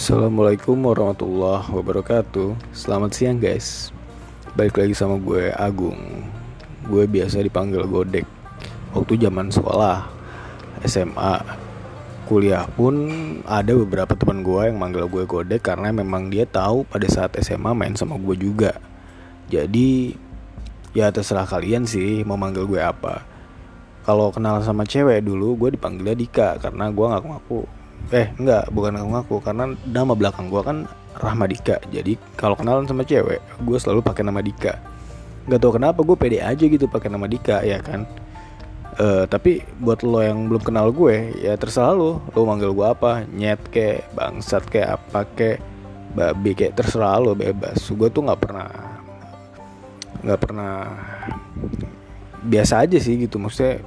Assalamualaikum warahmatullahi wabarakatuh. Selamat siang guys. Balik lagi sama gue Agung. Gue biasa dipanggil Godek. Waktu zaman sekolah SMA Kuliah pun ada beberapa teman gue yang manggil gue Godek Karena memang dia tahu pada saat SMA main sama gue juga. Jadi ya terserah kalian sih mau manggil gue apa. Kalau kenal sama cewek dulu gue dipanggilnya Dika karena gue ngaku ngaku eh enggak bukan ngaku ngaku karena nama belakang gue kan Rahmadika. Jadi kalau kenalan sama cewek gue selalu pakai nama Dika. Nggak tahu kenapa gue pede aja gitu pakai nama Dika ya kan? Uh, tapi buat lo yang belum kenal gue ya terserah lo. Lo manggil gue apa nyet ke bangsat ke apa ke babi kayak terserah lo bebas. Gue tuh nggak pernah nggak pernah biasa aja sih gitu. Maksudnya